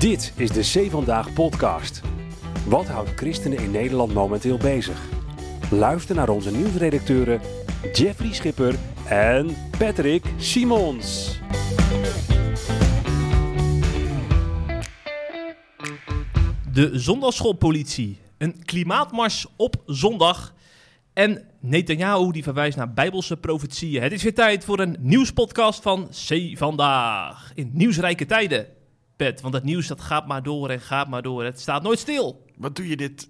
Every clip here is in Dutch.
Dit is de C Vandaag podcast. Wat houdt christenen in Nederland momenteel bezig? Luister naar onze nieuwsredacteuren Jeffrey Schipper en Patrick Simons. De zondagschoolpolitie. Een klimaatmars op zondag. En Netanyahu die verwijst naar bijbelse profetieën. Het is weer tijd voor een nieuwspodcast van C Vandaag. In nieuwsrijke tijden, Want het nieuws dat gaat maar door en gaat maar door. Het staat nooit stil. Wat doe je dit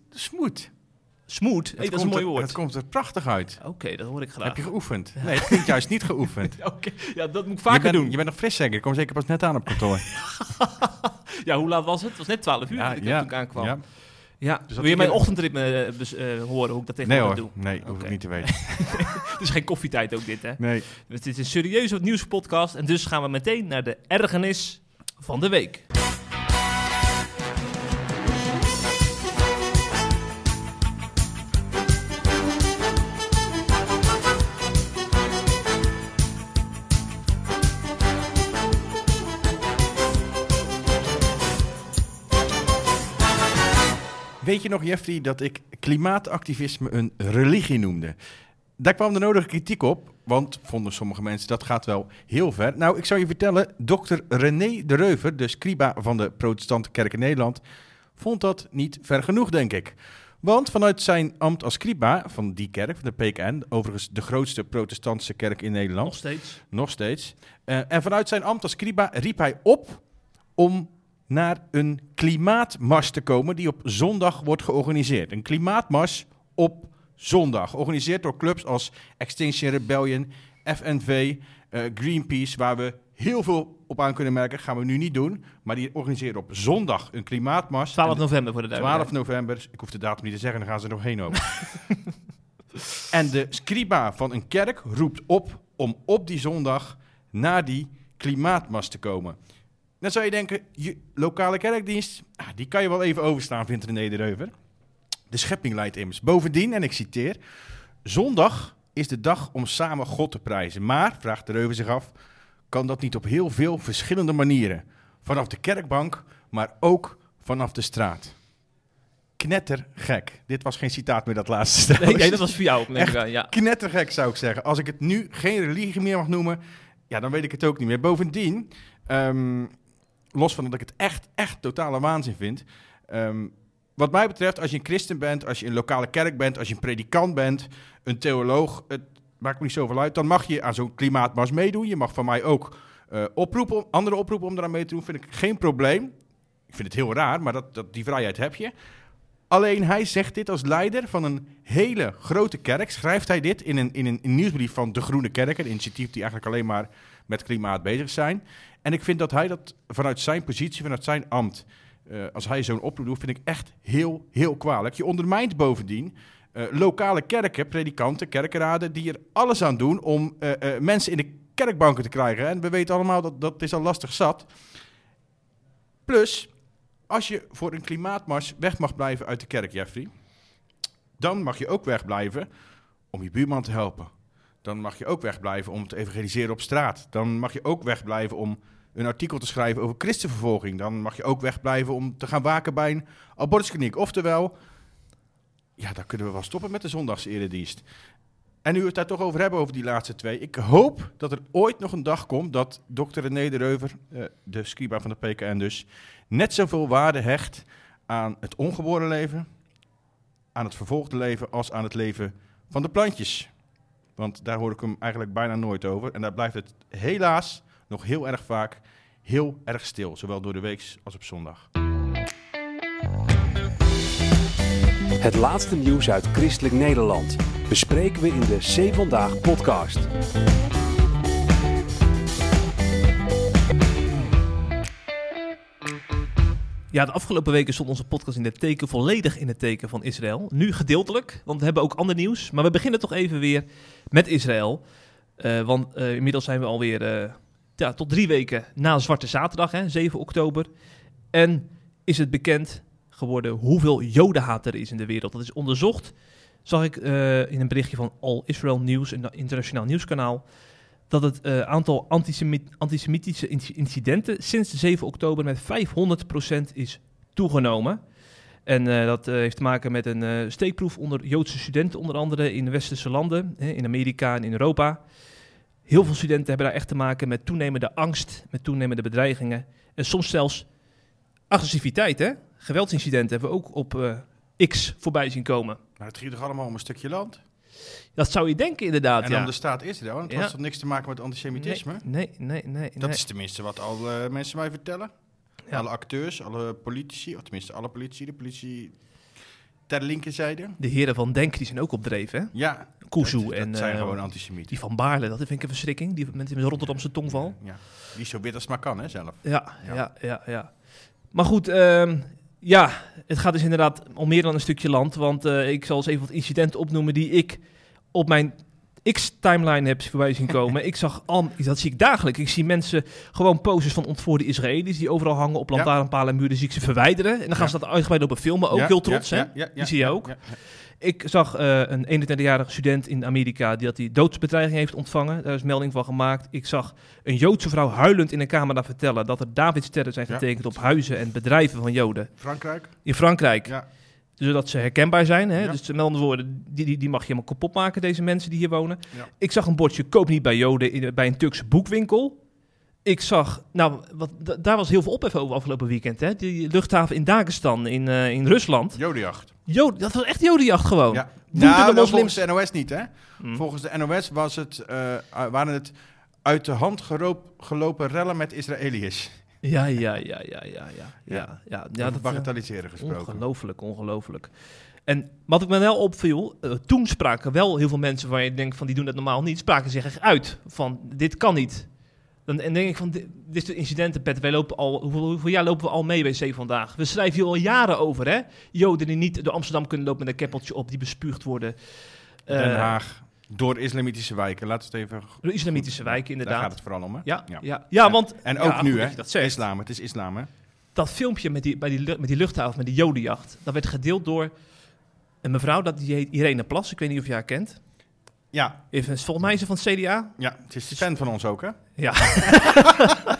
hey, Het dat is een mooi er- woord. Het komt er prachtig uit. Oké, dat hoor ik graag. Heb je geoefend? Nee, het klinkt juist niet geoefend. Oké, ja, dat moet ik je, vaker bent, doen. je bent nog fris zeker? Ik kom zeker pas net aan op kantoor. Ja, hoe laat was het? Het was net 12 uur dat ik toen ik aankwam. Ja. Ja. Dus Wil je mijn ik- ochtendritme eh, eh, horen hoe ik dat Nee tegenwoordig hoor, doe? nee, hoef Oké. ik niet te weten. Het is geen koffietijd ook dit, hè? Nee. Het is een serieuze nieuwspodcast en dus gaan we meteen naar de ergernis van de week. Weet je nog, Jeffrey, dat ik klimaatactivisme een religie noemde? Daar kwam de nodige kritiek op, want vonden sommige mensen dat gaat wel heel ver. Nou, ik zou je vertellen, dokter René de Reuver, de scriba van de protestante kerk in Nederland, vond dat niet ver genoeg, denk ik. Want vanuit zijn ambt als scriba van die kerk, van de PKN, overigens de grootste protestantse kerk in Nederland, Nog steeds. nog steeds. Eh, en vanuit zijn ambt als scriba riep hij op om naar een klimaatmars te komen die op zondag wordt georganiseerd. Een klimaatmars op zondag, georganiseerd door clubs als Extinction Rebellion, FNV, eh, Greenpeace, waar we heel veel op aan kunnen merken. Gaan we nu niet doen, maar die organiseren op zondag een klimaatmars. 12 En- november voor de 12 duidelijkheid. november, ik hoef de datum niet te zeggen, dan gaan ze er nog heen over. en de scriba van een kerk roept op om op die zondag naar die klimaatmars te komen. Dan zou je denken, je lokale kerkdienst, ah, die kan je wel even overstaan, vindt René de Reuver. De schepping leidt immers. Bovendien, en ik citeer, zondag is de dag om samen God te prijzen. Maar, vraagt de Reuver zich af, kan dat niet op heel veel verschillende manieren? Vanaf de kerkbank, maar ook vanaf de straat. Knettergek. Dit was geen citaat meer, dat laatste Nee, nee, dat was voor jou. Echt? aan, ja. Knettergek zou ik zeggen. Als ik het nu geen religie meer mag noemen, ja, dan weet ik het ook niet meer. Bovendien, ehm, los van dat ik het echt, echt totale waanzin vind. ehm, wat mij betreft, als je een christen bent, als je een lokale kerk bent, als je een predikant bent, een theoloog, het maakt me niet zoveel uit, dan mag je aan zo'n klimaatmars meedoen. Je mag van mij ook eh, oproepen, andere oproepen om eraan mee te doen, vind ik geen probleem. Ik vind het heel raar, maar dat, dat, die vrijheid heb je. Alleen hij zegt dit als leider van een hele grote kerk. Schrijft hij dit in een, in een, nieuwsbrief van De Groene Kerk, een initiatief die eigenlijk alleen maar met klimaat bezig zijn. En ik vind dat hij dat vanuit zijn positie, vanuit zijn ambt, eh, als hij zo'n oproep doet, vind ik echt heel, heel kwalijk. Je ondermijnt bovendien eh, lokale kerken, predikanten, kerkenraden, die er alles aan doen om eh, mensen in de kerkbanken te krijgen. En we weten allemaal dat dat is al lastig zat. Plus, als je voor een klimaatmars weg mag blijven uit de kerk, Jeffrey, dan mag je ook wegblijven om je buurman te helpen. Dan mag je ook wegblijven om te evangeliseren op straat. Dan mag je ook wegblijven om een artikel te schrijven over christenvervolging. Dan mag je ook wegblijven om te gaan waken bij een abortuskliniek. Oftewel, ja, dan kunnen we wel stoppen met de zondagseredienst. En nu we het daar toch over hebben, over die laatste twee. Ik hoop dat er ooit nog een dag komt dat dokter René de Reuver, eh, de scriba van de PKN dus, net zoveel waarde hecht aan het ongeboren leven, aan het vervolgde leven, als aan het leven van de plantjes. Want daar hoor ik hem eigenlijk bijna nooit over. En daar blijft het helaas nog heel erg vaak heel erg stil, zowel door de week als op zondag. Het laatste nieuws uit christelijk Nederland bespreken we in de C Vandaag podcast. Ja, de afgelopen weken stond onze podcast in het teken volledig in het teken van Israël. Nu gedeeltelijk, want we hebben ook ander nieuws. Maar we beginnen toch even weer met Israël. Eh, want eh, inmiddels zijn we alweer eh, tot drie weken na Zwarte Zaterdag, hè, 7 oktober. En is het bekend geworden hoeveel jodenhaat er is in de wereld. Dat is onderzocht, zag ik eh, in een berichtje van All Israel News, een internationaal nieuwskanaal. dat het eh, aantal antisemi- antisemitische inci- incidenten sinds de 7 oktober met 500% is toegenomen. En eh, dat heeft te maken met een steekproef onder Joodse studenten, onder andere in westerse landen, hè, in Amerika en in Europa. Heel veel studenten hebben daar echt te maken met toenemende angst, met toenemende bedreigingen en soms zelfs agressiviteit. Hè? Geweldsincidenten hebben we ook op eh, X voorbij zien komen. Maar het ging toch allemaal om een stukje land? Dat zou je denken inderdaad, en ja. om de staat Israël. En het Ja. was toch niks te maken met antisemitisme? Nee, nee, nee. nee, Dat nee. is tenminste wat alle mensen mij vertellen. Ja. Alle acteurs, alle politici, of tenminste alle politici, de politie ter linkerzijde. De heren van Denk die zijn ook op dreef, hè? Ja, Kuzu dat, dat en zijn eh, gewoon antisemieten. die van Baarle, dat vind ik een verschrikking. Die met met Rotterdamse tongval. Ja, die zo wit als maar kan, hè, zelf. Ja, Ja. ja, ja, ja. Maar goed, ehm, ja, het gaat dus inderdaad om meer dan een stukje land. Want eh, ik zal eens even wat incidenten opnoemen die ik op mijn X-timeline heb voorbij zien komen. ik zag al, dat zie ik dagelijks. Ik zie mensen gewoon posters van ontvoerde Israëli's die overal hangen op lantaarnpalen en muren. Zie ik ze verwijderen. En dan gaan ze dat uitgebreid op filmen. Ook Ja, heel trots, ja, hè? ja, ja, Die zie je ook. Ik zag eh, een 21-jarige student in Amerika die dat die doodsbedreiging heeft ontvangen. Daar is melding van gemaakt. Ik zag een Joodse vrouw huilend in een camera vertellen dat er Davidsterren zijn Ja. getekend op huizen en bedrijven van Joden Frankrijk? in Frankrijk. Ja. Zodat ze herkenbaar zijn. Hè? Ja. Dus met andere woorden, die, die, die mag je helemaal kapot maken, deze mensen die hier wonen. Ja. Ik zag een bordje koop niet bij Joden in, bij een Turkse boekwinkel. Ik zag, nou, wat, da- daar was heel veel ophef over afgelopen weekend. Hè? Die luchthaven in Dagestan, in, eh, in Rusland. Jodenjacht. Joden, dat was echt Jodenjacht gewoon. Ja. Nou, nou, moslims. volgens de NOS niet, hè? Hm. Volgens de NOS was het, eh, waren het uit de hand gelopen rellen met Israëliërs. Ja, ja, ja, ja, ja, ja. Ja, ja, ja, Ja, dat bagatelliseren gesproken. Ongelooflijk, ongelooflijk. En wat ik me wel opviel, eh, toen spraken wel heel veel mensen waar je denkt van die doen dat normaal niet, spraken zich echt uit van dit kan niet. Dan en denk ik van dit, dit is de incidentenpet. Wij lopen al hoeveel, hoeveel jaar lopen we al mee bij C vandaag? We schrijven hier al jaren over, hè? Joden die niet door Amsterdam kunnen lopen met een keppeltje op, die bespuugd worden. Eh, Den Haag, door islamitische wijken. Laten we het even... Door islamitische wijken, Daar inderdaad. gaat het vooral om, hè? Ja, ja. Ja. ja, want En ook nu, hè? Dat zegt. Islam, het is islam, hè? dat filmpje met die, bij die, met die luchthaven, met die jodenjacht, dat werd gedeeld door een mevrouw, dat, die heet Irene Plas. Ik weet niet of je haar kent. Ja, Even, volgens mij is ze van het CDA. ja, het is fan van ons ook, hè? Ja.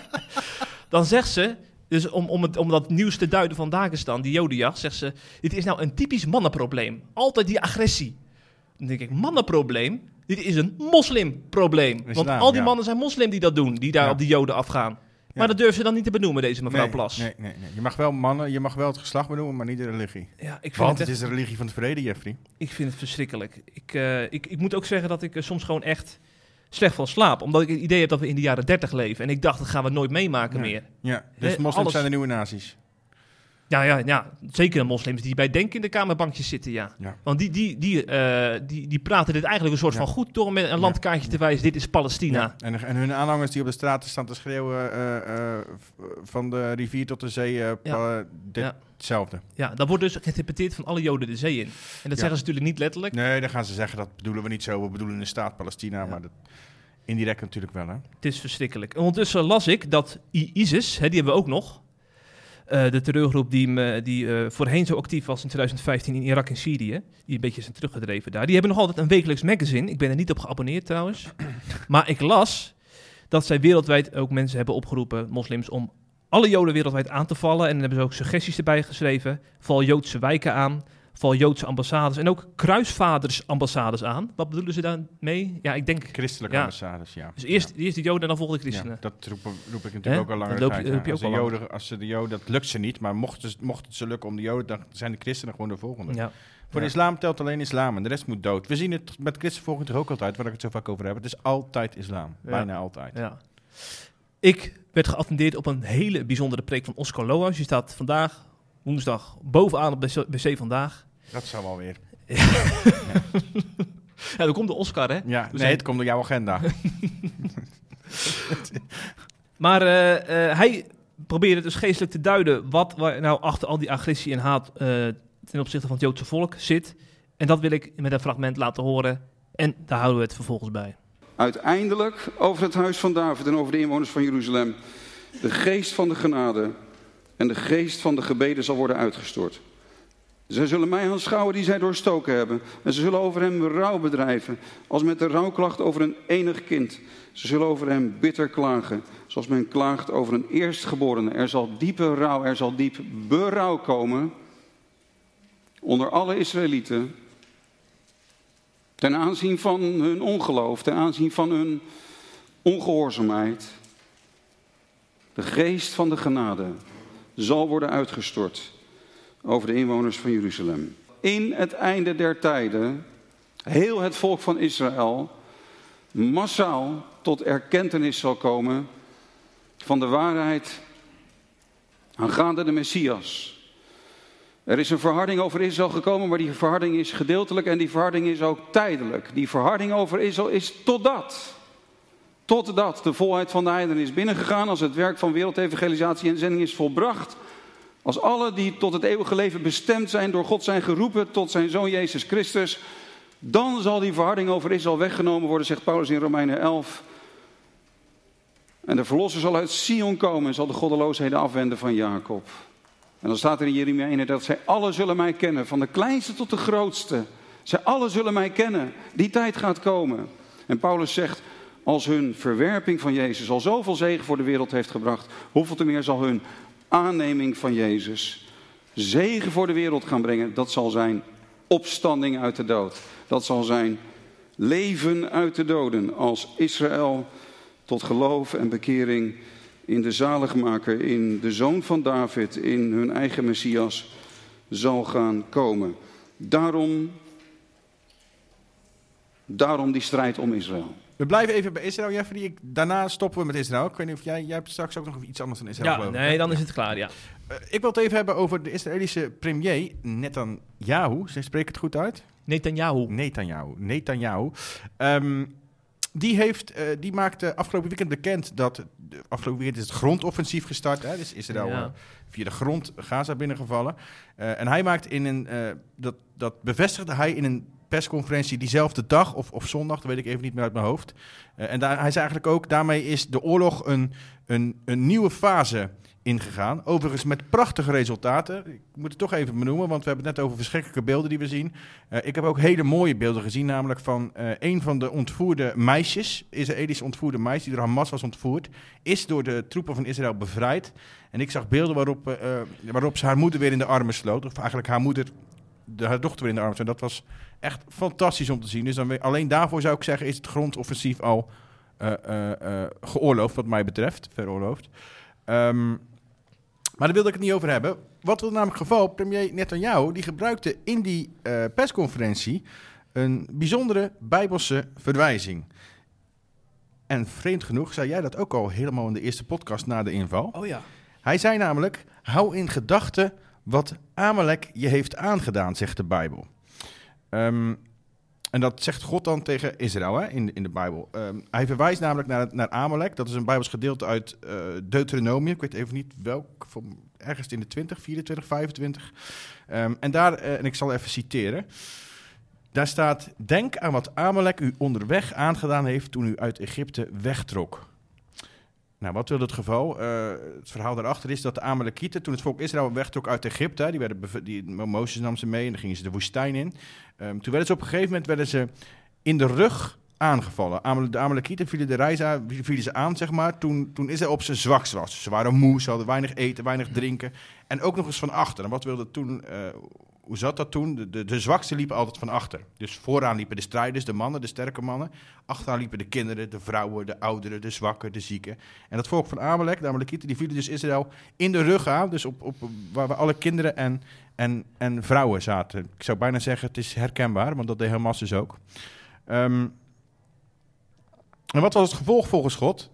Dan zegt ze, dus om, om, het, om dat nieuws te duiden van Dagestan, die jodenjacht, zegt ze, dit is nou een typisch mannenprobleem. Altijd die agressie. Dan denk ik, mannenprobleem? Dit is een moslimprobleem. Want al die ja. mannen zijn moslim die dat doen, die daar Ja. op die joden afgaan. Maar dat durven ze dan niet te benoemen, deze mevrouw nee, Plas. Nee, nee, nee. Je mag wel mannen, je mag wel het geslacht benoemen, maar niet de religie. Ja, ik vind Want het echt- is de religie van het vrede, Jeffrey. Ik vind het verschrikkelijk. Ik, eh, ik, ik moet ook zeggen dat ik er soms gewoon echt slecht van slaap. Omdat ik het idee heb dat we in de jaren 30 leven. En ik dacht, dat gaan we nooit meemaken Nee. meer. Ja, dus Eh, moslims alles- zijn de nieuwe nazi's. Ja, ja, ja, zeker de moslims die bij Denk in de kamerbankjes zitten, ja. Ja. Want die, die, die, eh, die, die praten dit eigenlijk een soort Ja. van goed door met een landkaartje te wijzen. Dit is Palestina. En, en hun aanhangers die op de straten staan te schreeuwen eh, eh, van de rivier tot de zee, dit- hetzelfde. Ja, dat wordt dus geïnterpreteerd van alle joden de zee in. En dat zeggen ze natuurlijk niet letterlijk. Nee, dan gaan ze zeggen, dat bedoelen we niet zo. We bedoelen de staat Palestina, maar dat, indirect natuurlijk wel, hè? Het is verschrikkelijk. En ondertussen las ik dat ISIS, hè, die hebben we ook nog. Eh, de terreurgroep die, me- die eh, voorheen zo actief was in 2015 in Irak en Syrië. Die een beetje zijn teruggedreven daar. Die hebben nog altijd een wekelijks magazine. Ik ben er niet op geabonneerd trouwens. maar ik las dat zij wereldwijd ook mensen hebben opgeroepen, moslims, om alle Joden wereldwijd aan te vallen. En dan hebben ze ook suggesties erbij geschreven. Val Joodse wijken aan. Val Joodse ambassades en ook kruisvadersambassades aan. Wat bedoelen ze daarmee? Ja, ik denk... Christelijke Ja. ambassades, ja. Dus eerst, eerst de Joden en dan volgen de Ja, christenen. dat roep, roep ik natuurlijk ook al langer Dat loop je- tijd. je als, al Joden, als ze de Joden, dat lukt ze niet, maar mochten, ze- mocht het ze lukken om de Joden, dan zijn de christenen gewoon de volgende. Ja. Voor Ja. de islam telt alleen islam en de rest moet dood. We zien het met christenvolging toch ook altijd, waar ik het zo vaak over heb. Het is altijd islam, Ja. bijna altijd. Ja. Ik werd geattendeerd op een hele bijzondere preek van Oscar Loas. Die staat vandaag, woensdag, bovenaan op BC Vandaag. Dat zou wel weer. Ja, dan komt de Oscar, hè? Ja, nee, zijn- het komt door jouw agenda. Maar eh, eh, hij probeerde dus geestelijk te duiden wat waar nou achter al die agressie en haat eh, ten opzichte van het Joodse volk zit. En dat wil ik met een fragment laten horen. En daar houden we het vervolgens bij. Uiteindelijk over het huis van David en over de inwoners van Jeruzalem. De geest van de genade en de geest van de gebeden zal worden uitgestort. Zij zullen mij aanschouwen die zij doorstoken hebben. En ze zullen over hem rouw bedrijven, als met de rouwklacht over een enig kind. Ze zullen over hem bitter klagen, zoals men klaagt over een eerstgeborene. Er zal diepe rouw, er zal diep berouw komen onder alle Israëlieten. Ten aanzien van hun ongeloof, ten aanzien van hun ongehoorzaamheid. De geest van de genade zal worden uitgestort over de inwoners van Jeruzalem. In het einde der tijden, heel het volk van Israël massaal tot erkentenis zal komen van de waarheid aangaande de Messias. Er is een verharding over Israël gekomen, maar die verharding is gedeeltelijk en die verharding is ook tijdelijk. Die verharding over Israël is totdat, totdat de volheid van de heidenen is binnengegaan, als het werk van wereldevangelisatie en zending is volbracht. Als alle die tot het eeuwige leven bestemd zijn, door God zijn geroepen tot zijn zoon Jezus Christus, dan zal die verharding over Israël weggenomen worden, zegt Paulus in Romeinen 11. En de verlosser zal uit Sion komen en zal de goddeloosheden afwenden van Jacob. En dan staat er in Jeremia 1 dat zij alle zullen mij kennen, van de kleinste tot de grootste. Zij alle zullen mij kennen. Die tijd gaat komen. En Paulus zegt, als hun verwerping van Jezus al zoveel zegen voor de wereld heeft gebracht, hoeveel te meer zal hun aanneming van Jezus zegen voor de wereld gaan brengen. Dat zal zijn opstanding uit de dood. Dat zal zijn leven uit de doden als Israël tot geloof en bekering in de zaligmaker, in de zoon van David, in hun eigen Messias zal gaan komen. Daarom, daarom die strijd om Israël. We blijven even bij Israël, Jeffrey. Ik, daarna stoppen we met Israël. Ik weet niet of jij, jij hebt straks ook nog iets anders dan Israël. Ja, geloof nee, hè? dan is het klaar, ja. Eh, ik wil het even hebben over de Israëlische premier Netanyahu. Ze spreek ik het goed uit? Netanyahu. Netanyahu. Netanyahu. Ehm, die, heeft, eh, die maakte afgelopen weekend bekend dat... de- Afgelopen weekend is het grondoffensief gestart. Hè? Dus Israël Ja. eh, via de grond Gaza binnengevallen. En hij maakt in een... dat, dat bevestigde hij in een persconferentie diezelfde dag of, of zondag, dat weet ik even niet meer uit mijn hoofd. Eh, en daar, hij zei eigenlijk ook, daarmee is de oorlog een, een, een nieuwe fase ingegaan. Overigens met prachtige resultaten. Ik moet het toch even benoemen, want we hebben het net over verschrikkelijke beelden die we zien. Eh, ik heb ook hele mooie beelden gezien, namelijk van eh, een van de ontvoerde meisjes, Israëlische ontvoerde meisje, die door Hamas was ontvoerd, is door de troepen van Israël bevrijd. En ik zag beelden waarop, waarop ze haar moeder weer in de armen sloot. Of eigenlijk haar moeder, de, haar dochter weer in de armen sloot. Dat was echt fantastisch om te zien. Dus dan, weer- alleen daarvoor zou ik zeggen, is het grondoffensief al eh, eh, eh, geoorloofd, wat mij betreft. Veroorloofd. Ehm, maar daar wilde ik het niet over hebben. Wat was namelijk geval? Premier Netanyahu die gebruikte in die persconferentie een bijzondere bijbelse verwijzing. En vreemd genoeg zei jij dat ook al helemaal in de eerste podcast na de inval. Oh ja. Hij zei namelijk: hou in gedachten wat Amalek je heeft aangedaan, zegt de Bijbel. Ehm, en dat zegt God dan tegen Israël hè, in, in de Bijbel. Ehm, hij verwijst namelijk naar, naar Amalek. Dat is een Bijbels gedeelte uit eh Deuteronomium. Ik weet even niet welk, ergens in de 20, 24, 25. Ehm, en daar, eh, en ik zal even citeren. Daar staat: Denk aan wat Amalek u onderweg aangedaan heeft toen u uit Egypte wegtrok. Nou, wat wil het geval? Eh, het verhaal daarachter is dat de Amalekieten, toen het volk Israël wegtrok uit Egypte, die werden die, Mozes nam ze mee en dan gingen ze de woestijn in. Ehm, toen werden ze op een gegeven moment werden ze in de rug aangevallen. De Amalekieten vielen de reis aan, vielen ze aan, zeg maar, toen, toen Israël op zijn zwakst was. Ze waren moe, ze hadden weinig eten, weinig drinken. En ook nog eens van achter. En wat wilde toen, eh, hoe zat dat toen? De, de, zwakste liepen altijd van achter. Dus vooraan liepen de strijders, de mannen, de sterke mannen. Achteraan liepen de kinderen, de vrouwen, de ouderen, de zwakken, de zieken. En dat volk van Amalek, de Amalekieten, die vielen dus Israël in de rug aan. Dus op, op, waar, waar alle kinderen en, en, en vrouwen zaten. Ik zou bijna zeggen, het is herkenbaar, want dat deed Hamas dus ook. Ehm, en wat was het gevolg volgens God?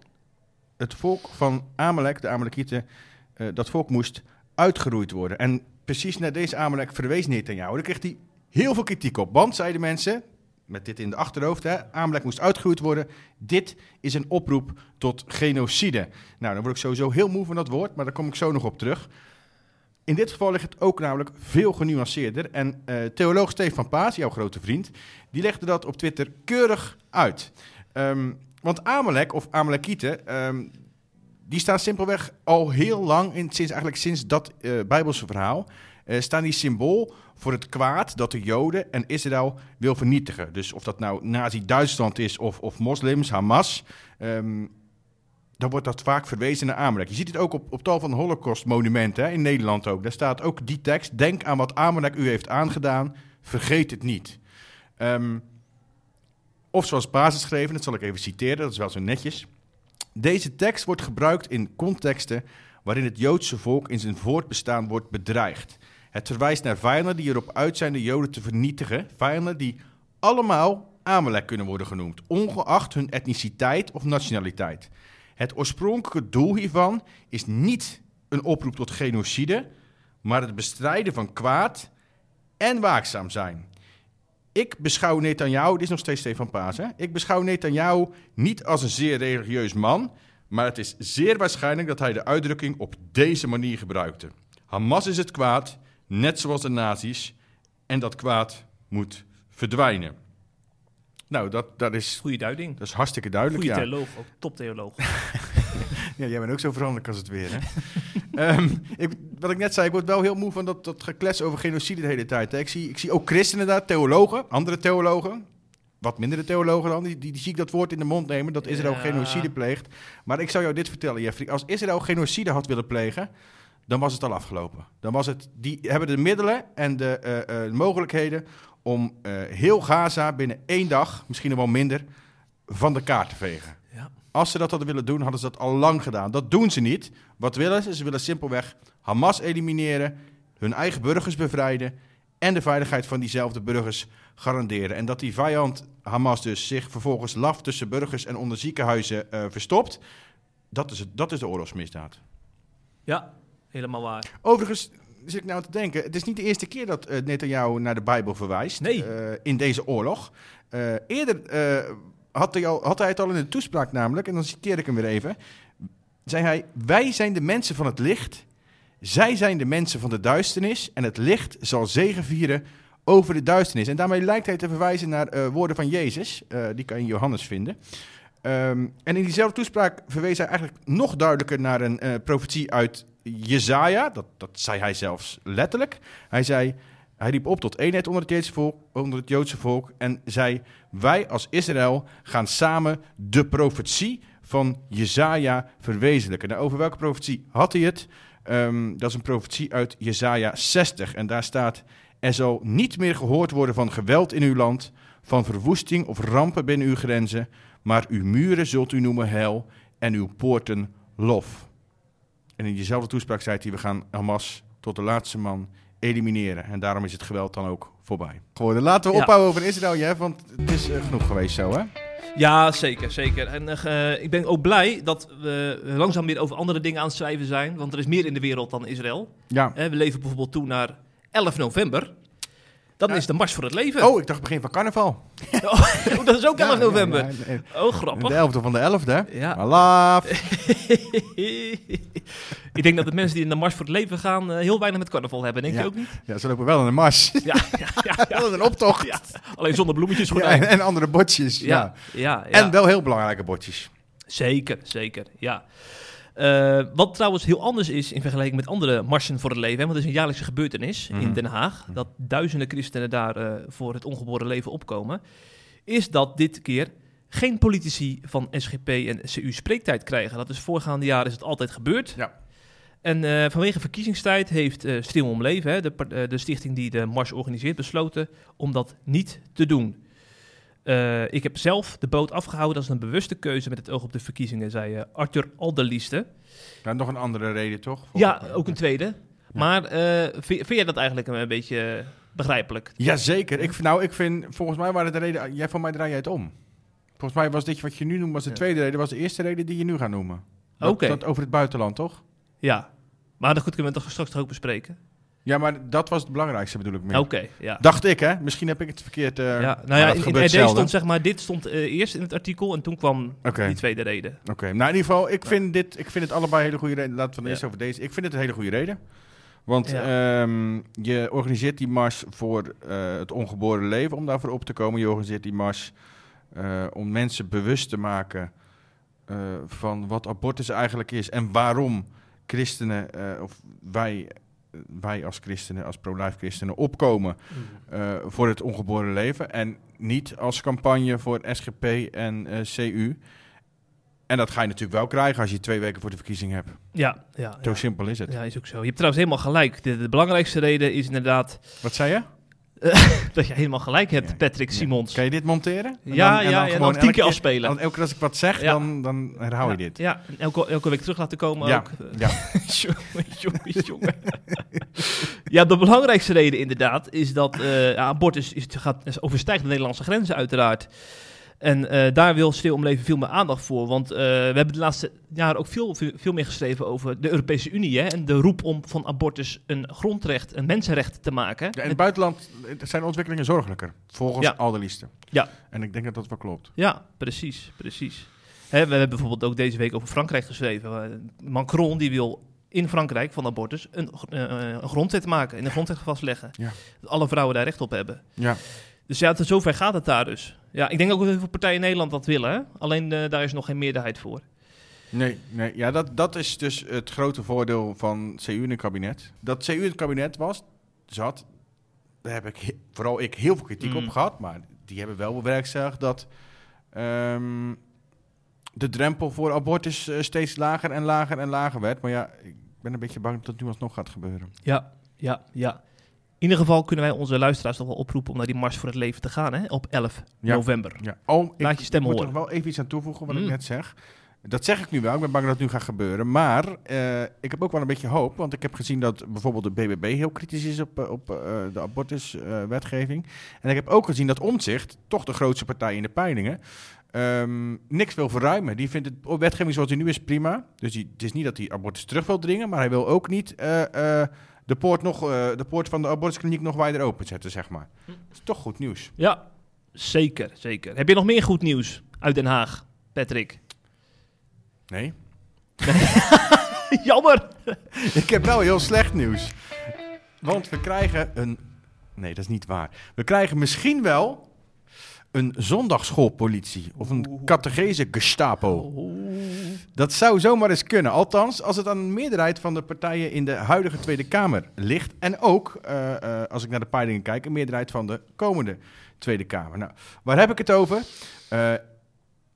Het volk van Amalek, de Amalekieten, eh, dat volk moest uitgeroeid worden. En precies naar deze Amalek verwees Netanyahu. Daar kreeg hij heel veel kritiek op. Want, zeiden mensen, met dit in de achterhoofd, hè, Amalek moest uitgeroeid worden. Dit is een oproep tot genocide. Nou, dan word ik sowieso heel moe van dat woord, maar daar kom ik zo nog op terug. In dit geval ligt het ook namelijk veel genuanceerder. En eh, theoloog Stefan Paas, jouw grote vriend, die legde dat op Twitter keurig uit. Ehm, want Amalek, of Amalekieten, ehm, die staan simpelweg al heel lang, in, sinds, eigenlijk sinds dat eh, Bijbelse verhaal, eh, staan die symbool voor het kwaad dat de Joden en Israël wil vernietigen. Dus of dat nou Nazi-Duitsland is of, of moslims, Hamas, ehm, dan wordt dat vaak verwezen naar Amalek. Je ziet het ook op, op tal van holocaustmonumenten in Nederland ook. Daar staat ook die tekst, denk aan wat Amalek u heeft aangedaan, vergeet het niet. Ehm, of zoals Basis dat zal ik even citeren, dat is wel zo netjes. Deze tekst wordt gebruikt in contexten waarin het Joodse volk in zijn voortbestaan wordt bedreigd. Het verwijst naar vijanden die erop uit zijn de Joden te vernietigen. Vijanden die allemaal Amalek kunnen worden genoemd, ongeacht hun etniciteit of nationaliteit. Het oorspronkelijke doel hiervan is niet een oproep tot genocide, maar het bestrijden van kwaad en waakzaam zijn. Ik beschouw Netanyahu, dit is nog steeds Stefan Paas, hè? ik beschouw Netanyahu niet als een zeer religieus man, maar het is zeer waarschijnlijk dat hij de uitdrukking op deze manier gebruikte. Hamas is het kwaad, net zoals de nazi's, en dat kwaad moet verdwijnen. Nou, dat, dat, is, Goeie duiding. dat is hartstikke duidelijk. Goeie ja. theoloog, ook toptheoloog. Ja, jij bent ook zo veranderlijk als het weer, hè? Ehm, ik, wat ik net zei, ik word wel heel moe van dat, dat geklets over genocide de hele tijd. Hè. Ik, zie, ik zie ook christenen daar, theologen, andere theologen, wat mindere theologen dan, die, die, die zie ik dat woord in de mond nemen, dat Israël Ja. genocide pleegt. Maar ik zou jou dit vertellen, Jeffrey. Als Israël genocide had willen plegen, dan was het al afgelopen. Dan was het, die hebben de middelen en de eh, eh, mogelijkheden om eh, heel Gaza binnen één dag, misschien nog wel minder, van de kaart te vegen. Als ze dat hadden willen doen, hadden ze dat al lang gedaan. Dat doen ze niet. Wat willen ze? Ze willen simpelweg Hamas elimineren, hun eigen burgers bevrijden en de veiligheid van diezelfde burgers garanderen. En dat die vijand Hamas dus zich vervolgens laf tussen burgers en onder ziekenhuizen eh, verstopt, dat is, het, dat is de oorlogsmisdaad. ja, helemaal waar. Overigens zit ik nou te denken, het is niet de eerste keer dat eh, Netanyahu naar de Bijbel verwijst Nee. eh, in deze oorlog. Eerder had, hij al, had hij het al in de toespraak namelijk, en dan citeer ik hem weer even, zei hij, wij zijn de mensen van het licht, zij zijn de mensen van de duisternis en het licht zal zegevieren over de duisternis. En daarmee lijkt hij te verwijzen naar eh, woorden van Jezus, eh, die kan je in Johannes vinden. Ehm, en in diezelfde toespraak verwees hij eigenlijk nog duidelijker naar een eh, profetie uit Jezaja. Dat, dat zei hij zelfs letterlijk. Hij zei, hij riep op tot eenheid onder het, Joodse volk, onder het Joodse volk en zei, wij als Israël gaan samen de profetie van Jezaja verwezenlijken. Nou, over welke profetie had hij het? Ehm, dat is een profetie uit Jezaja 60 en daar staat, er zal niet meer gehoord worden van geweld in uw land, van verwoesting of rampen binnen uw grenzen, maar uw muren zult u noemen hel en uw poorten lof. En in diezelfde toespraak zei hij, we gaan Hamas tot de laatste man elimineren. En daarom is het geweld dan ook voorbij. Gewoon, laten we Ja. ophouden over Israël, Jeff, want het is eh, genoeg geweest zo, hè? Ja, zeker, zeker. En eh, ik ben ook blij dat we langzaam weer over andere dingen aan het schrijven zijn. Want er is meer in de wereld dan Israël. Ja. Hè, we leven bijvoorbeeld toe naar 11 november. Dan Ja. is de Mars voor het Leven. Oh, ik dacht begin van carnaval. Oh, dat is ook 11 Ja, november. ja. Oh, De grappig. 11e van de 11e. Ja. Allah. ik denk dat de mensen die in de Mars voor het Leven gaan eh, heel weinig met carnaval hebben. Denk je ook niet? Ja, ze lopen wel aan de mars. Ja, ja. Dat is een optocht. Alleen zonder bloemetjes en, en andere bordjes. Ja. Ja. En wel heel belangrijke bordjes. Zeker, zeker, ja. Eh, wat trouwens heel anders is in vergelijking met andere marsen voor het leven, hè, want het is een jaarlijkse gebeurtenis Mhm. in Den Haag, dat duizenden christenen daar eh, voor het ongeboren leven opkomen, is dat dit keer geen politici van SGP en CU spreektijd krijgen. Dat is voorgaande jaren is het altijd gebeurd. Ja. En eh, vanwege verkiezingstijd heeft eh Stil om Leven, hè, de, de stichting die de mars organiseert, besloten om dat niet te doen. Eh, ik heb zelf de boot afgehouden. Dat is een bewuste keuze met het oog op de verkiezingen, zei eh, Arthur Alderlieste. Nou, nog een andere reden, toch? Ja, ook een tweede. Maar eh, vind, vind jij dat eigenlijk een beetje begrijpelijk? Jazeker. Ik, nou, ik vind, volgens mij waren de reden... Jij, van mij draai jij het om. Volgens mij was dit wat je nu noemt, was de Ja. tweede reden. was de eerste reden die je nu gaat noemen. Oké. dat over het buitenland, toch? Ja. Maar dat goed kunnen we het toch straks toch ook bespreken? Ja, maar dat was het belangrijkste bedoel ik meer. Oké, ja. Dacht ik, hè? Misschien heb ik het verkeerd... eh, ja. Nou ja, in, in RD zelden. stond zeg maar, dit stond eh, eerst in het artikel en toen kwam die tweede reden. Oké, nou in ieder geval, ik vind, dit, ik vind het allebei hele goede reden. Laten we het Ja. eerst over deze. Ik vind het een hele goede reden. Want Ja. ehm, je organiseert die mars voor eh, het ongeboren leven om daarvoor op te komen. Je organiseert die mars om mensen bewust te maken van wat abortus eigenlijk is en waarom christenen of wij wij als christenen, als pro-life christenen, opkomen eh, voor het ongeboren leven. En niet als campagne voor SGP en eh, CU. En dat ga je natuurlijk wel krijgen als je twee weken voor de verkiezing hebt. Ja, ja, Zo ja. simpel is het. Ja, is ook zo. Je hebt trouwens helemaal gelijk. De, de belangrijkste reden is inderdaad Wat zei je? dat je helemaal gelijk hebt, Patrick ja. Simons. Kan je dit monteren? En Ja, ja, ja, dan tien elke keer afspelen. Elke keer als ik wat zeg, Ja. dan, dan herhaal je dit. Ja, en elke, elke week terug laten komen Ja, ook. ja. jongen, jongen, jongen. ja, de belangrijkste reden inderdaad is dat eh abortus is, gaat, is overstijgt de Nederlandse grenzen uiteraard. En eh, daar wil Stil om Leven veel meer aandacht voor. Want eh, we hebben de laatste jaren ook veel, veel, meer geschreven over de Europese Unie. Hè, en de roep om van abortus een grondrecht, een mensenrecht te maken. Ja, in het buitenland zijn de ontwikkelingen zorgelijker, volgens Ja. al de liefsten. Ja. En ik denk dat dat wel klopt. Ja, precies, precies. Hè, we hebben bijvoorbeeld ook deze week over Frankrijk geschreven. Eh, Macron die wil in Frankrijk van abortus een, een grondwet maken, in een grondwet vastleggen. Ja. Dat alle vrouwen daar recht op hebben. Ja. Dus ja, tot zover gaat het daar dus. Ja, ik denk ook dat heel veel partijen in Nederland dat willen. Hè? Alleen eh, daar is nog geen meerderheid voor. Nee, nee ja, dat, dat is dus het grote voordeel van CU in het kabinet. Dat CU in het kabinet was, zat, daar heb ik vooral ik heel veel kritiek Mm. op gehad. Maar die hebben wel bewerkstelligd dat ehm, de drempel voor abortus eh, steeds lager en lager en lager werd. Maar ja, ik ben een beetje bang dat het nu alsnog gaat gebeuren. Ja, ja, ja. In ieder geval kunnen wij onze luisteraars toch wel oproepen om naar die Mars voor het Leven te gaan hè? op 11 Ja. november. Ja. Oh, ik Laat je stem moet horen. er wel even iets aan toevoegen wat ik Mm. net zeg. Dat zeg ik nu wel, ik ben bang dat het nu gaat gebeuren. Maar eh, ik heb ook wel een beetje hoop, want ik heb gezien dat bijvoorbeeld de BBB heel kritisch is op, eh, op eh, de abortuswetgeving. en ik heb ook gezien dat Omtzigt, toch de grootste partij in de peilingen, ehm, niks wil verruimen. Die vindt het wetgeving zoals die nu is prima. Dus die, het is niet dat hij abortus terug wil dringen, maar hij wil ook niet de, poort nog, eh, de poort van de abortuskliniek nog wijder openzetten, zeg maar. Hm. Dat is toch goed nieuws. Ja, zeker, zeker. Heb je nog meer goed nieuws uit Den Haag, Patrick? Nee? Jammer! Ik heb nou heel slecht nieuws. Want we krijgen een. Nee, dat is niet waar. We krijgen misschien wel een zondagsschoolpolitie. Of een catechese Gestapo. Dat zou zomaar eens kunnen. Althans, als het aan een meerderheid van de partijen in de huidige Tweede Kamer ligt. En ook, eh, eh, als ik naar de peilingen kijk, een meerderheid van de komende Tweede Kamer. Nou, waar heb ik het over? Eh,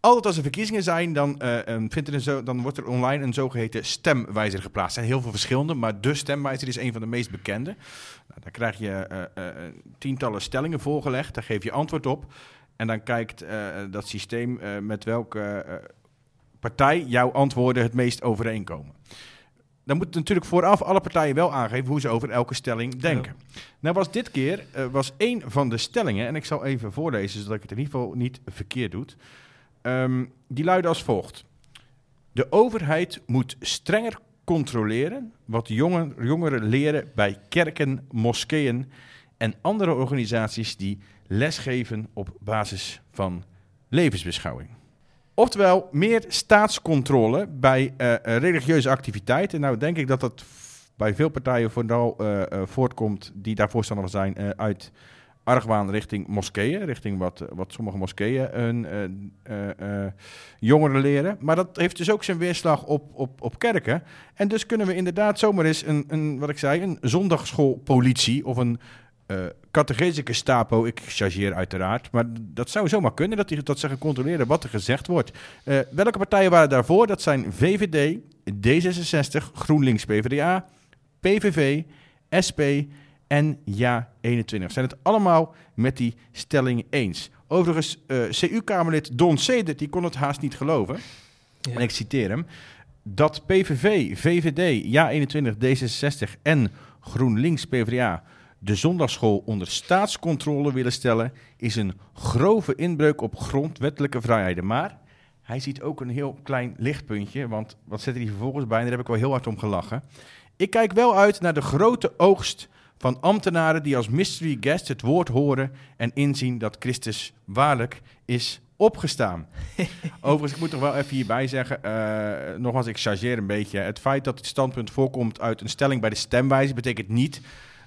altijd als er verkiezingen zijn, dan, eh, eh, vindt er een zo, dan wordt er online een zogeheten stemwijzer geplaatst. Er zijn heel veel verschillende, maar de stemwijzer is een van de meest bekende. Nou, daar krijg je eh, tientallen stellingen voorgelegd, daar geef je antwoord op. En dan kijkt eh, dat systeem eh, met welke eh, partij jouw antwoorden het meest overeenkomen. Dan moeten natuurlijk vooraf alle partijen wel aangeven hoe ze over elke stelling denken. Nou was dit keer was één van de stellingen, en ik zal even voorlezen zodat ik het in ieder geval niet verkeerd doe. Ehm, die luidde als volgt. De overheid moet strenger controleren wat jongeren leren bij kerken, moskeeën en andere organisaties die lesgeven op basis van levensbeschouwing. Oftewel, meer staatscontrole bij eh, religieuze activiteiten. Nou, denk ik dat dat bij veel partijen vooral eh, voortkomt die daar voorstander van zijn uit argwaan richting moskeeën, richting wat, wat sommige moskeeën hun jongeren leren. Maar dat heeft dus ook zijn weerslag op, op, op kerken. En dus kunnen we inderdaad zomaar eens een, een wat ik zei, een zondagschoolpolitie of een catechese Gestapo, ik chargeer uiteraard, maar dat zou zomaar kunnen dat, die, dat ze gaan controleren wat er gezegd wordt. Eh, welke partijen waren daarvoor? Dat zijn VVD, D66, GroenLinks, PvdA, PVV, SP en Ja21. Zijn het allemaal met die stelling eens? Overigens, eh, CU-Kamerlid Don Sedert, die kon het haast niet geloven. Ja. En ik citeer hem. Dat PVV, VVD, Ja21, D66 en GroenLinks, PvdA de zondagschool onder staatscontrole willen stellen, is een grove inbreuk op grondwettelijke vrijheden. Maar hij ziet ook een heel klein lichtpuntje, want wat zet hij vervolgens bij? En daar heb ik wel heel hard om gelachen. Ik kijk wel uit naar de grote oogst van ambtenaren die als mystery guest het woord horen en inzien dat Christus waarlijk is opgestaan. Overigens, ik moet toch wel even hierbij zeggen, eh, nogmaals, ik chargeer een beetje. Het feit dat het standpunt voorkomt uit een stelling bij de stemwijze, betekent niet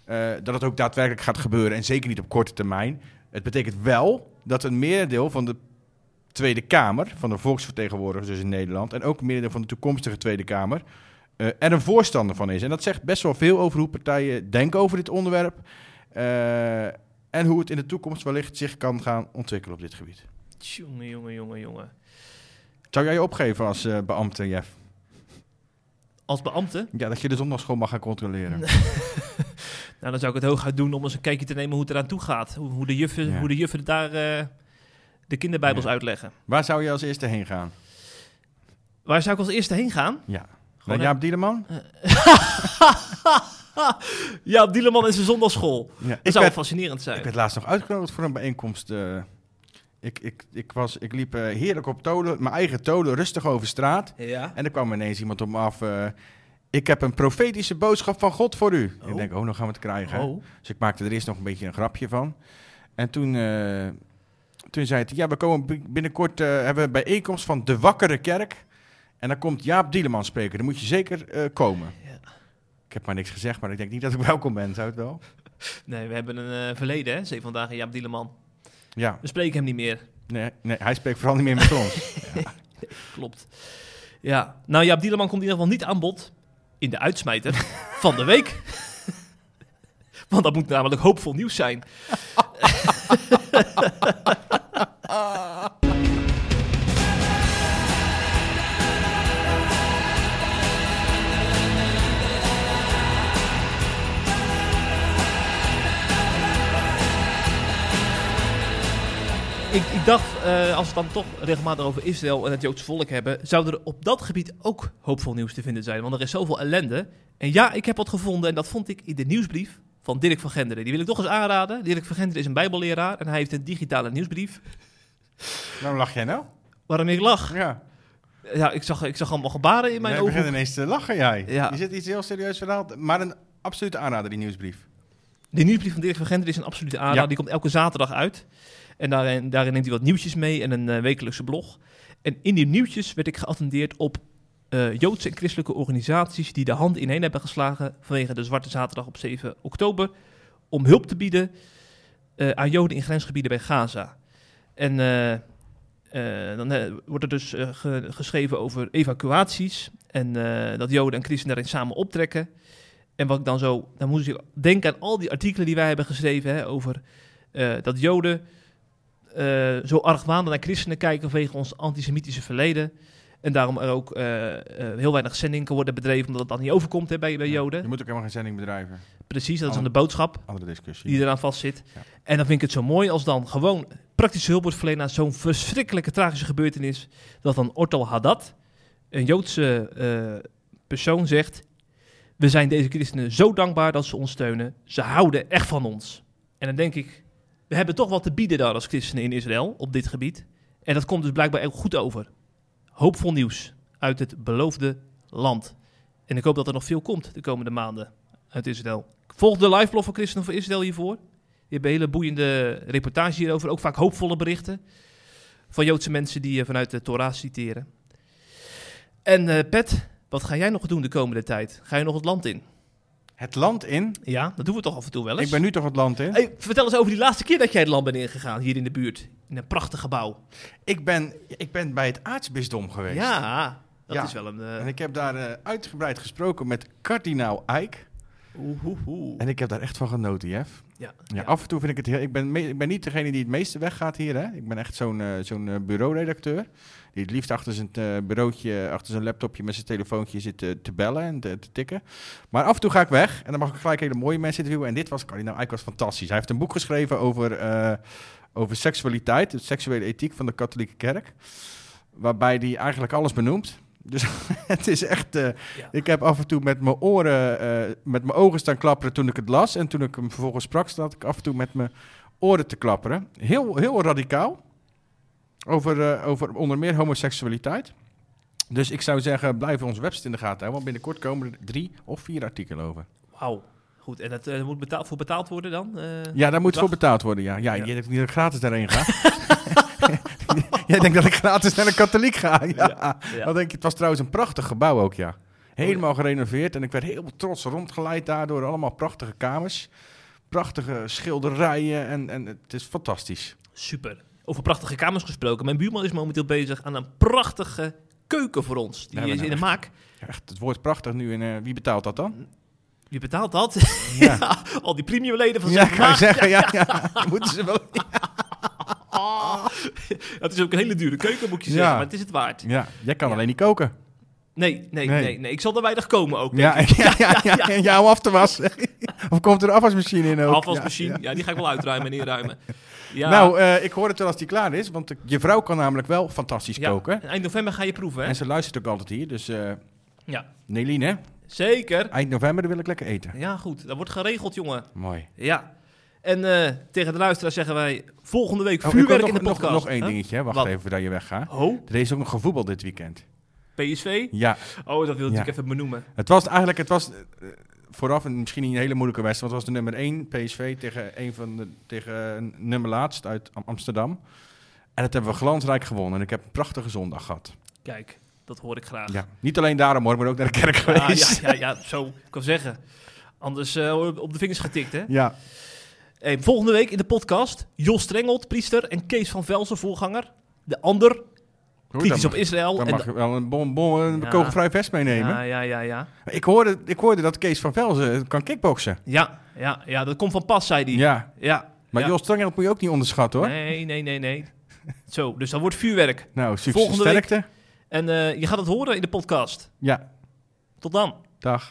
eh, dat het ook daadwerkelijk gaat gebeuren. En zeker niet op korte termijn. Het betekent wel dat een merendeel van de Tweede Kamer, van de volksvertegenwoordigers dus in Nederland, en ook een merendeel van de toekomstige Tweede Kamer, eh, er een voorstander van is. En dat zegt best wel veel over hoe partijen denken over dit onderwerp. eh, en hoe het in de toekomst wellicht zich kan gaan ontwikkelen op dit gebied. Jongen, jongen, jongen, jongen. Zou jij je opgeven als eh beambte, Jeff? Als beambte, Ja, dat je de zondagschool mag gaan controleren. nou, dan zou ik het hooguit doen om eens een kijkje te nemen hoe het eraan toe gaat. Hoe, hoe de juffen, Ja. hoe de juffen daar eh, de kinderbijbels Ja. uitleggen. Waar zou je als eerste heen gaan? Waar zou ik als eerste heen gaan? Ja. Gewoon Jaap Dieleman? ja, Dieleman is een zondagschool. Ja. Dat zou werd, fascinerend zijn. ik werd laatst nog uitgenodigd voor een bijeenkomst. eh. ik, ik, ik, was, ik liep eh, heerlijk op tolen, mijn eigen tolen, rustig over straat. Ja. En er kwam ineens iemand op me af. Ik heb een profetische boodschap van God voor u. Oh. Ik denk, oh, dan gaan we het krijgen. Oh. Dus ik maakte er eerst nog een beetje een grapje van. En toen, eh, toen zei hij, ja, we komen bi- binnenkort, eh, hebben we een bijeenkomst van de Wakkere Kerk. En dan komt Jaap Dieleman spreken. Dan moet je zeker eh, komen. Ja. Ik heb maar niks gezegd, maar ik denk niet dat ik welkom ben. Zou het wel? Nee, we hebben een verleden, hè? Zeven vandaag in Jaap Dieleman. Ja, We spreken hem niet meer. nee, nee, hij spreekt vooral niet meer met ons. Klopt. Ja, nou Jaap Dieleman komt in ieder geval niet aan bod in de uitsmijter van de week. Want dat moet namelijk hoopvol nieuws zijn. Ik, ik dacht, eh, als we het dan toch regelmatig over Israël en het Joodse volk hebben, zou er op dat gebied ook hoopvol nieuws te vinden zijn. Want er is zoveel ellende. En ja, ik heb wat gevonden en dat vond ik in de nieuwsbrief van Dirk van Genderen. Die wil ik toch eens aanraden. Dirk van Genderen is een bijbelleraar en hij heeft een digitale nieuwsbrief. Waarom lach jij nou? Waarom ik lach? Ja, Ja, ik zag, ik zag allemaal gebaren in mijn jij ogen. begint ineens te lachen, jij. Ja. Je zit iets heel serieus verhaal. Maar een absolute aanrader, die nieuwsbrief. De nieuwsbrief van Dirk van Genderen is een absolute aanrader. Ja. Die komt elke zaterdag uit. En daarin, neemt hij wat nieuwtjes mee en een eh, wekelijkse blog. En in die nieuwtjes werd ik geattendeerd op eh, Joodse en christelijke organisaties die de hand ineen hebben geslagen vanwege de Zwarte Zaterdag op 7 oktober. Om hulp te bieden eh, aan Joden in grensgebieden bij Gaza. En dan wordt er dus ge- geschreven over evacuaties. En dat Joden en christenen daarin samen optrekken. En wat ik dan zo, dan moest ik denken aan al die artikelen die wij hebben geschreven hè, over dat Joden eh, zo argwanend naar christenen kijken vanwege ons antisemitische verleden. En daarom er ook eh, eh, heel weinig zending kan worden bedreven, omdat dan niet overkomt hè, bij, bij Je Joden. moet ook helemaal geen zending bedrijven. Precies, dat is dan de boodschap Andere discussie. die eraan vastzit. Ja. En dan vind ik het zo mooi als dan gewoon praktische hulp wordt verleend aan zo'n verschrikkelijke tragische gebeurtenis. Dat dan Ortal Haddad, een Joodse persoon, zegt: We zijn deze christenen zo dankbaar dat ze ons steunen. Ze houden echt van ons. En dan denk ik: We hebben toch wat te bieden daar als christenen in Israël op dit gebied. En dat komt dus blijkbaar ook goed over. Hoopvol nieuws uit het beloofde land. En ik hoop dat er nog veel komt de komende maanden uit Israël. Volg de liveblog van Christenen voor Israël hiervoor. Die hebben hele boeiende reportages hierover. Ook vaak hoopvolle berichten van Joodse mensen die eh, vanuit de Torah citeren. En eh, Pet, wat ga jij nog doen de komende tijd? Ga je nog het land in? Het land in. Ja, dat doen we toch af en toe wel eens. Ik ben nu toch het land in? Hey, vertel eens over die laatste keer dat jij het land bent ingegaan, hier in de buurt. In een prachtig gebouw. Ik ben, ik ben bij het aartsbisdom geweest. Ja, dat Ja. is wel een... eh, En ik heb daar eh, uitgebreid gesproken met kardinaal Eijk. oeh, oeh, oeh. En ik heb daar echt van genoten, Jeff. Ja, Ja, af en toe vind ik het heel... Ik ben, me- ik ben niet degene die het meeste weggaat hier, hè. Ik ben echt zo'n eh, zo'n eh, bureauredacteur. Die het liefst achter zijn eh, bureautje, achter zijn laptopje met zijn telefoontje zit te, te bellen en te, te tikken. Maar af en toe ga ik weg en dan mag ik gelijk hele mooie mensen interviewen. En dit was, kardinaal Eijk was fantastisch. Hij heeft een boek geschreven over, eh, over seksualiteit, de seksuele ethiek van de katholieke kerk. Waarbij hij eigenlijk alles benoemt. Dus het is echt... eh, Ja. Ik heb af en toe met mijn oren, eh, met mijn ogen staan klapperen toen ik het las. En toen ik hem vervolgens sprak, zat ik af en toe met mijn oren te klapperen. Heel, heel radicaal. Over, eh, over onder meer homoseksualiteit. Dus ik zou zeggen, blijf onze website in de gaten houden. Want binnenkort komen er drie of vier artikelen over. Wauw. Goed, en dat moet betaald, voor betaald worden dan? Ja, daar moet voor betaald worden, ja. Ja, Ja. je niet dat ik gratis daarheen ga. Jij denkt dat ik gratis naar een katholiek ga. Ja. Denk je, het was trouwens een prachtig gebouw ook, ja. Helemaal gerenoveerd. En ik werd heel trots rondgeleid daardoor. Allemaal prachtige kamers. Prachtige schilderijen. En, en het is fantastisch. Super. Over prachtige kamers gesproken. Mijn buurman is momenteel bezig aan een prachtige keuken voor ons. Die Ja, is in de maak. Echt, het woord prachtig nu. En eh, wie betaalt dat dan? Wie betaalt dat? Ja. Ja, al die premiumleden van Ja, Zeg kan je Maar. zeggen. Ja, ja. Moeten ze wel. Het is ook een hele dure keuken, moet je zeggen. Maar het is het waard. Ja, jij kan alleen niet koken. Nee, nee, nee, Nee. nee, Ik zal er weinig komen ook. Ja, ja, ja, ja, ja, ja, om af te wassen. Of komt er een afwasmachine in ook? Afwasmachine, ja. die ga ik wel uitruimen en inruimen. Ja, Nou, eh, ik hoor het wel als die klaar is, want je vrouw kan namelijk wel fantastisch ja, koken. Eind november ga je proeven, hè? En ze luistert ook altijd hier, dus eh Ja, Neline, zeker. eind november wil ik lekker eten. Ja, goed. Dat wordt geregeld, jongen. Mooi. Ja. En eh, tegen de luisteraar zeggen wij volgende week Oh, vuurwerk nog, in de nog, podcast. nog één Huh? dingetje, wacht Wat? even voordat je weggaat. Oh, Er is ook nog gevoetbald dit weekend. PSV? Ja, Oh, dat wil ik Ja. even benoemen. het was eigenlijk, het was eh, vooraf een, misschien niet een hele moeilijke wedstrijd, want het was de nummer 1 PSV tegen, een van de, tegen nummer laatst uit Am- Amsterdam. En dat hebben we glansrijk gewonnen en ik heb een prachtige zondag gehad. Kijk, dat hoor ik graag. Ja, niet alleen daarom hoor, maar ook naar de kerk geweest. ja, ja, ja, zo. Kan zeggen. Anders eh, op de vingers getikt, hè? ja. Hey, volgende week in de podcast Jos Strengelt, priester, en Kees van Velsen, voorganger. De ander, kritisch op Israël. Dan en mag je wel een, bom, bom, een Ja. kogelvrij vest meenemen. ja, ja, ja, ja. Ik, hoorde, ik hoorde dat Kees van Velzen kan kickboksen. Ja, ja, ja, dat komt van pas, zei hij. Ja, ja. maar ja. Jos Strangel moet je ook niet onderschatten hoor. Nee, nee, nee, nee. Zo, dus dat wordt vuurwerk. Nou, succes, Volgende week- sterkte. En eh, je gaat het horen in de podcast. Ja, Tot dan. dag.